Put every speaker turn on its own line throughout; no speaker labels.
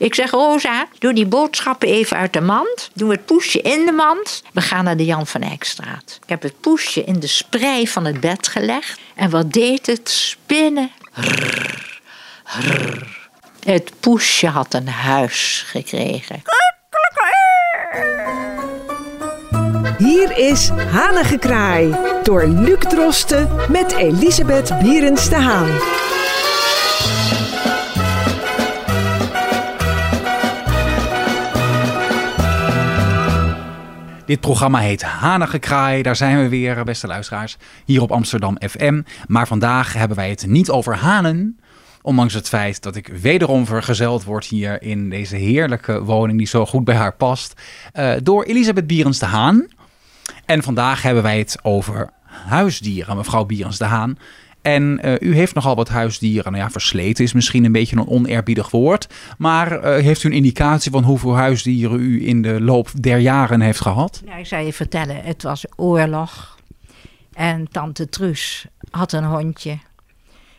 Ik zeg, Rosa, doe die boodschappen even uit de mand. Doe het poesje in de mand. We gaan naar de Jan van Eyckstraat. Ik heb het poesje in de sprei van het bed gelegd. En wat deed het? Spinnen. Rrr. Het poesje had een huis gekregen.
Hier is Hanengekraai door Luc Drosten met Elisabeth Bierens de Haan.
Dit programma heet Hanengekraai. Daar zijn we weer, beste luisteraars, hier op Amsterdam FM. Maar vandaag hebben wij het niet over hanen. Ondanks het feit dat ik wederom vergezeld word hier in deze heerlijke woning die zo goed bij haar past. Uh, door Elisabeth Bierens de Haan. En vandaag hebben wij het over huisdieren, mevrouw Bierens de Haan. En uh, u heeft nogal wat huisdieren. Nou ja, versleten is misschien een beetje een oneerbiedig woord. Maar uh, heeft u een indicatie van hoeveel huisdieren u in de loop der jaren heeft gehad?
Nou, ik zou je vertellen, het was oorlog. En tante Truus had een hondje.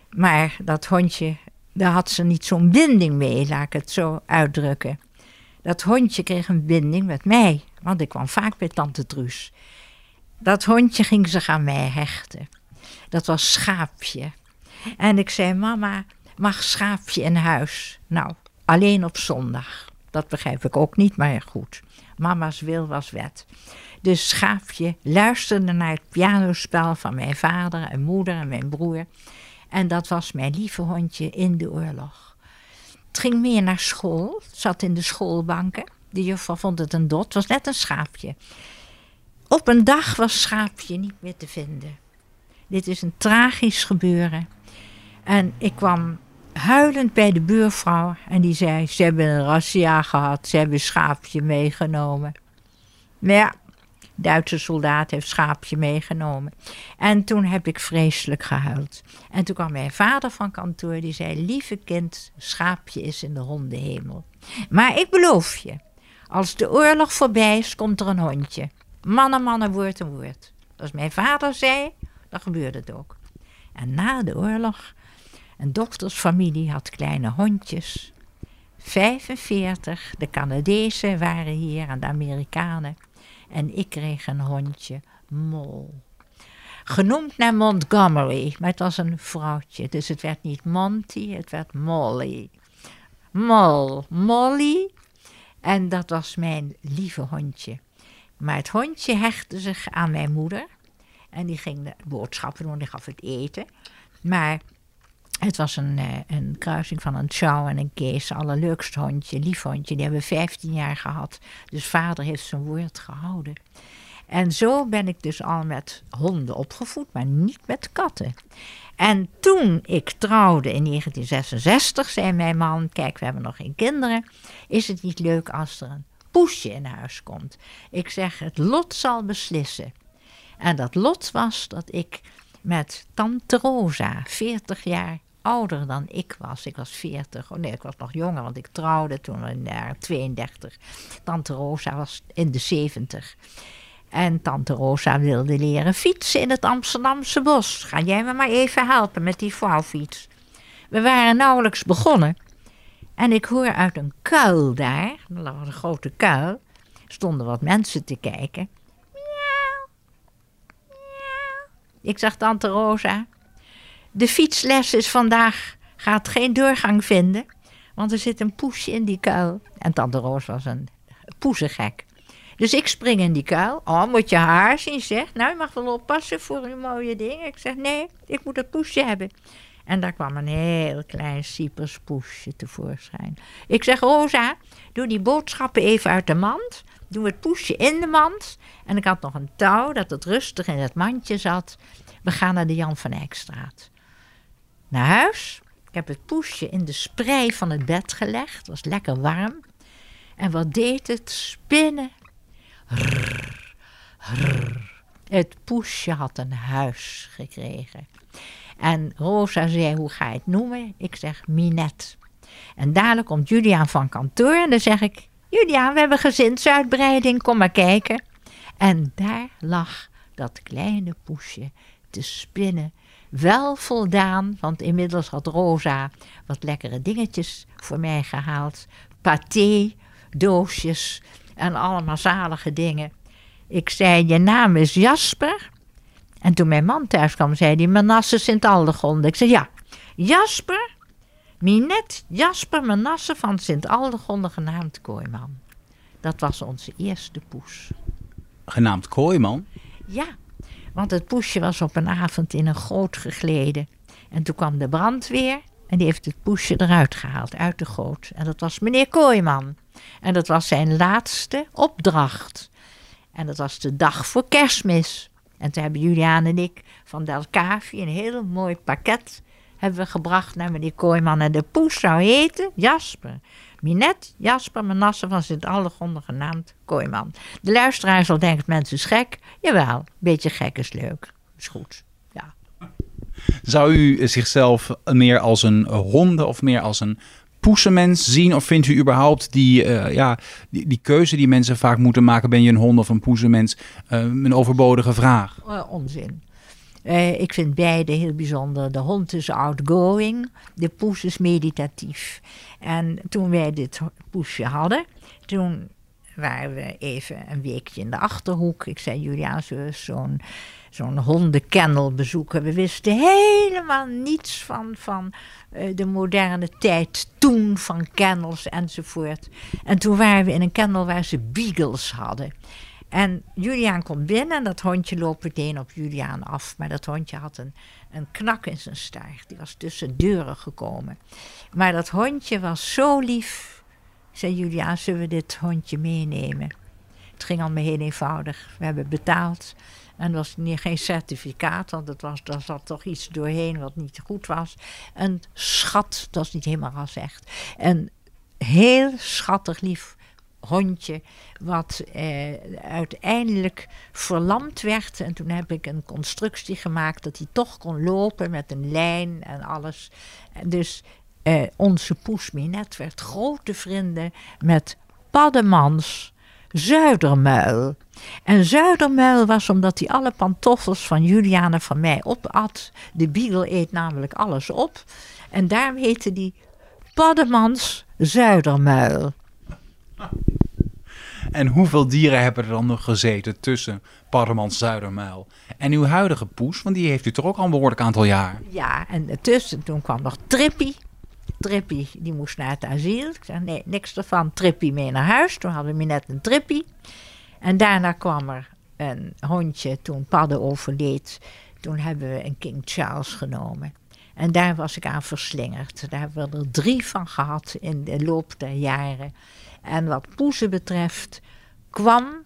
Maar dat hondje, daar had ze niet zo'n binding mee, laat ik het zo uitdrukken. Dat hondje kreeg een binding met mij, want ik kwam vaak bij tante Truus. Dat hondje ging zich aan mij hechten. Dat was Schaapje. En ik zei, mama, mag Schaapje in huis? Nou, alleen op zondag. Dat begrijp ik ook niet, maar goed. Mama's wil was wet. Dus Schaapje luisterde naar het pianospel van mijn vader en moeder en mijn broer. En dat was mijn lieve hondje in de oorlog. Het ging meer naar school, het zat in de schoolbanken. De juffrouw vond het een dot, het was net een schaapje. Op een dag was Schaapje niet meer te vinden. Dit is een tragisch gebeuren. En ik kwam huilend bij de buurvrouw en die zei: Ze hebben een razzia gehad, ze hebben Schaapje meegenomen. Maar ja, Duitse soldaat heeft Schaapje meegenomen. En toen heb ik vreselijk gehuild. En toen kwam mijn vader van kantoor, die zei: Lieve kind, Schaapje is in de hondenhemel. Maar ik beloof je, als de oorlog voorbij is, komt er een hondje. Mannen, mannen, woord en woord. Als mijn vader zei, dan gebeurde het ook. En na de oorlog, een doktersfamilie had kleine hondjes. 45, de Canadezen waren hier en de Amerikanen. En ik kreeg een hondje, Mol. Genoemd naar Montgomery, maar het was een vrouwtje. Dus het werd niet Monty, het werd Molly. Mol, Molly. En dat was mijn lieve hondje. Maar het hondje hechtte zich aan mijn moeder. En die ging de boodschappen doen, die gaf het eten. Maar het was een, uh, een kruising van een Chow en een Kees. Allerleukst hondje, lief hondje. Die hebben we 15 jaar gehad. Dus vader heeft zijn woord gehouden. En zo ben ik dus al met honden opgevoed, maar niet met katten. En toen ik trouwde in 1966, zei mijn man: Kijk, we hebben nog geen kinderen. Is het niet leuk als er een poesje in huis komt? Ik zeg: Het lot zal beslissen. En dat lot was dat ik met tante Rosa, 40 jaar ouder dan ik was. Ik was 40. Oh nee, ik was nog jonger, want ik trouwde toen in uh, 32. Tante Rosa was in de 70. En tante Rosa wilde leren fietsen in het Amsterdamse bos. Ga jij me maar even helpen met die vouwfiets. We waren nauwelijks begonnen. En ik hoor uit een kuil daar, er lag een grote kuil, stonden wat mensen te kijken. Ik zag tante Rosa, de fietsles is vandaag, gaat geen doorgang vinden, want er zit een poesje in die kuil. En tante Roos was een poezengek. Dus ik spring in die kuil. Oh, moet je haar zien, zeg. Nou, je mag wel oppassen voor uw mooie dingen. Ik zeg, nee, ik moet het poesje hebben. En daar kwam een heel klein Cypers poesje tevoorschijn. Ik zeg, Rosa, doe die boodschappen even uit de mand. Doe het poesje in de mand. En ik had nog een touw dat het rustig in het mandje zat. We gaan naar de Jan van Eyckstraat. Naar huis. Ik heb het poesje in de sprei van het bed gelegd. Het was lekker warm. En wat deed het? Spinnen. Rrr, rrr. Het poesje had een huis gekregen. En Rosa zei, hoe ga je het noemen? Ik zeg, Minet. En dadelijk komt Julian van kantoor en dan zeg ik... Julian, we hebben gezinsuitbreiding, kom maar kijken. En daar lag dat kleine poesje te spinnen. Wel voldaan, want inmiddels had Rosa wat lekkere dingetjes voor mij gehaald. paté, doosjes en allemaal zalige dingen. Ik zei, je naam is Jasper. En toen mijn man thuis kwam, zei hij, Manasse Sint-Aldegonde. Ik zei, ja, Jasper, Minet Jasper Manasse van Sint-Aldegonde, genaamd Kooiman. Dat was onze eerste poes.
Genaamd Kooiman?
Ja, want het poesje was op een avond in een goot gegleden. En toen kwam de brandweer en die heeft het poesje eruit gehaald, uit de goot. En dat was meneer Kooiman. En dat was zijn laatste opdracht. En dat was de dag voor kerstmis. En toen hebben Juliaan en ik van Delcavi een heel mooi pakket hebben gebracht naar meneer Kooiman. En de poes zou heten Jasper. Minet Jasper Manasse van Sint-Allegonde genaamd Kooiman. De luisteraar zal denken, mensen is gek. Jawel, een beetje gek is leuk. Is goed, ja.
Zou u zichzelf meer als een honde of meer als een poesenmens zien? Of vindt u überhaupt die, uh, ja, die, die, keuze die mensen vaak moeten maken... ben je een hond of een poesenmens, uh, een overbodige vraag?
Uh, onzin. Uh, ik vind beide heel bijzonder. De hond is outgoing, de poes is meditatief. En toen wij dit poesje hadden, toen waren we even een weekje in de achterhoek. Ik zei, Julia, zo'n zo'n hondenkennel bezoeken. We wisten helemaal niets van, van uh, de moderne tijd toen, van kennels enzovoort. En toen waren we in een kennel waar ze beagles hadden. En Juliaan komt binnen en dat hondje loopt meteen op Juliaan af. Maar dat hondje had een, een knak in zijn staart. Die was tussen deuren gekomen. Maar dat hondje was zo lief. Zei Juliaan, zullen we dit hondje meenemen? Het ging allemaal heel eenvoudig. We hebben betaald. En er was geen certificaat, want het was, er zat toch iets doorheen wat niet goed was. Een schat, dat is niet helemaal gezegd. Een heel schattig lief hondje, wat eh, uiteindelijk verlamd werd. En toen heb ik een constructie gemaakt dat hij toch kon lopen met een lijn en alles. En dus eh, onze poes Minet werd grote vrienden met Paddemans Zuidermuil. En Zuidermuil was omdat hij alle pantoffels van Juliane van mij opat. De beagle eet namelijk alles op. En daarom heette die Paddemans Zuidermuil.
En hoeveel dieren hebben er dan nog gezeten tussen Parlemans Zuidermuil en uw huidige poes? Want die heeft u toch ook al een behoorlijk aantal jaar.
Ja, en tussen toen kwam nog Trippie. Trippie, die moest naar het asiel. Ik zei, nee, niks ervan. Trippie mee naar huis. Toen hadden we net een Trippie. En daarna kwam er een hondje, toen Padde overleed. Toen hebben we een King Charles genomen. En daar was ik aan verslingerd. Daar hebben we er drie van gehad in de loop der jaren. En wat poezen betreft kwam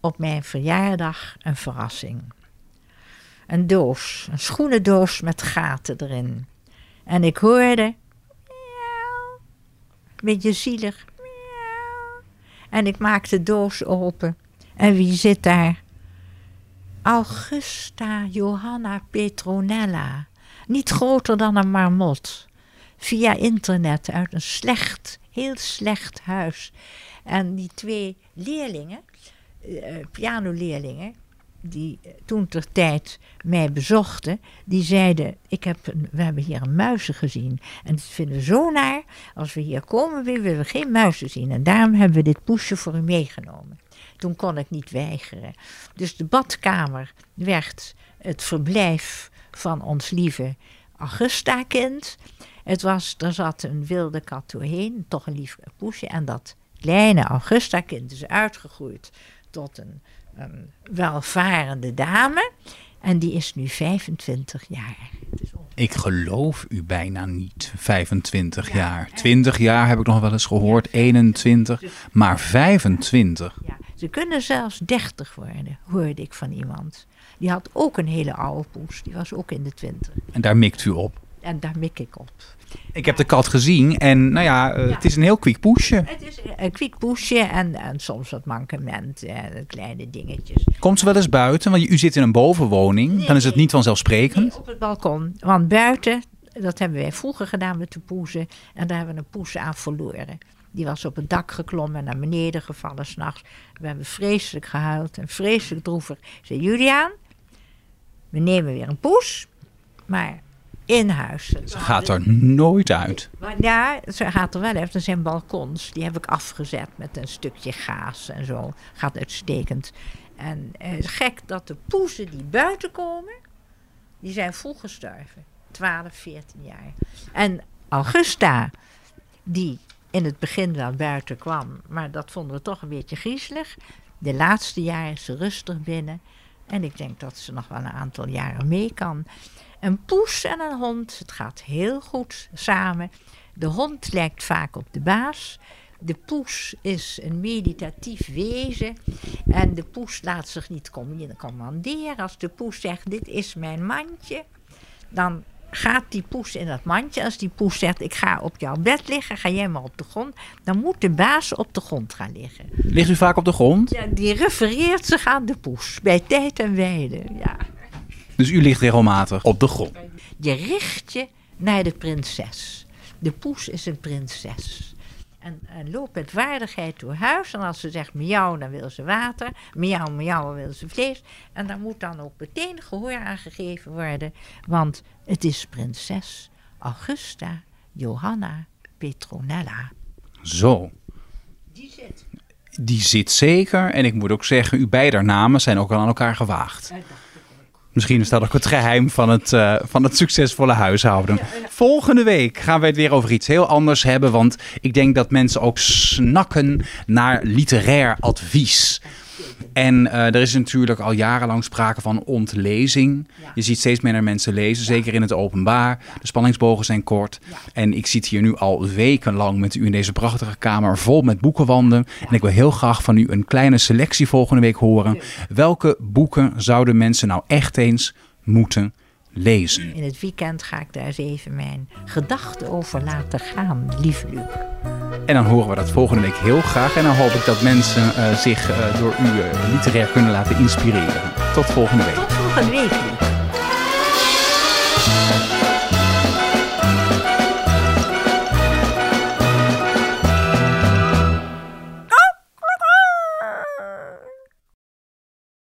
op mijn verjaardag een verrassing. Een doos, een schoenendoos met gaten erin. En ik hoorde, een beetje zielig. En ik maak de doos open. En wie zit daar? Augusta Johanna Petronella. Niet groter dan een marmot. Via internet uit een slecht heel slecht huis. En die twee leerlingen, uh, pianoleerlingen, die uh, toen ter tijd mij bezochten, die zeiden: ik heb een, We hebben hier een muizen gezien. En dat vinden we zo naar. Als we hier komen, willen we geen muizen zien. En daarom hebben we dit poesje voor u meegenomen. Toen kon ik niet weigeren. Dus de badkamer werd het verblijf van ons lieve Augusta-kind. Het was, er zat een wilde kat doorheen, toch een lief poesje. En dat kleine Augusta-kind is uitgegroeid tot een, een welvarende dame. En die is nu 25 jaar.
Ik geloof u bijna niet. 25 jaar. 20 jaar heb ik nog wel eens gehoord. 21. Maar 25.
Ja, ze kunnen zelfs 30 worden, hoorde ik van iemand. Die had ook een hele oude poes. Die was ook in de 20.
En daar mikt u op?
En daar mik ik op.
Ik heb de kat gezien en nou ja, uh, ja. het is een heel kwik poesje.
Het is een kwik poesje en, en soms wat mankement, en kleine dingetjes.
Komt ze wel eens buiten? Want u zit in een bovenwoning, nee, dan is het niet vanzelfsprekend.
Nee, op het balkon. Want buiten, dat hebben wij vroeger gedaan met de poezen. En daar hebben we een poes aan verloren. Die was op het dak geklommen en naar beneden gevallen s'nachts. We hebben vreselijk gehuild en vreselijk droevig. Zei, Juliaan, we nemen weer een poes. Maar in huis.
Ze gaat er nooit uit.
Maar ja, ze gaat er wel uit. Er zijn balkons, die heb ik afgezet met een stukje gaas en zo. Gaat uitstekend. En is gek dat de poezen die buiten komen, die zijn vroeg gestorven. 12, 14 jaar. En Augusta, die in het begin wel buiten kwam, maar dat vonden we toch een beetje griezelig. De laatste jaren is ze rustig binnen. En ik denk dat ze nog wel een aantal jaren mee kan. Een poes en een hond, het gaat heel goed samen. De hond lijkt vaak op de baas. De poes is een meditatief wezen. En de poes laat zich niet commanderen. Als de poes zegt: Dit is mijn mandje. Dan gaat die poes in dat mandje. Als die poes zegt: Ik ga op jouw bed liggen, ga jij maar op de grond. Dan moet de baas op de grond gaan liggen.
Ligt u vaak op de grond?
Ja, die refereert zich aan de poes. Bij tijd en wijde. Ja.
Dus u ligt regelmatig op de grond.
Je richt je naar de prinses. De poes is een prinses. En, en loopt met waardigheid door huis. En als ze zegt miauw, dan wil ze water. Miauw, miauw, dan wil ze vlees. En daar moet dan ook meteen gehoor aan gegeven worden. Want het is prinses Augusta Johanna Petronella.
Zo.
Die zit.
Die zit zeker. En ik moet ook zeggen, uw beide namen zijn ook al aan elkaar gewaagd. Misschien is dat ook het geheim van het, uh, van het succesvolle huishouden. Volgende week gaan we het weer over iets heel anders hebben. Want ik denk dat mensen ook snakken naar literair advies. En uh, er is natuurlijk al jarenlang sprake van ontlezing. Ja. Je ziet steeds meer mensen lezen, zeker in het openbaar. De spanningsbogen zijn kort. En ik zit hier nu al wekenlang met u in deze prachtige kamer vol met boekenwanden. En ik wil heel graag van u een kleine selectie volgende week horen. Welke boeken zouden mensen nou echt eens moeten lezen?
In het weekend ga ik daar eens even mijn gedachten over laten gaan, lieve Luc.
En dan horen we dat volgende week heel graag. En dan hoop ik dat mensen uh, zich uh, door u uh, literair kunnen laten inspireren. Tot volgende week.
Tot volgende week.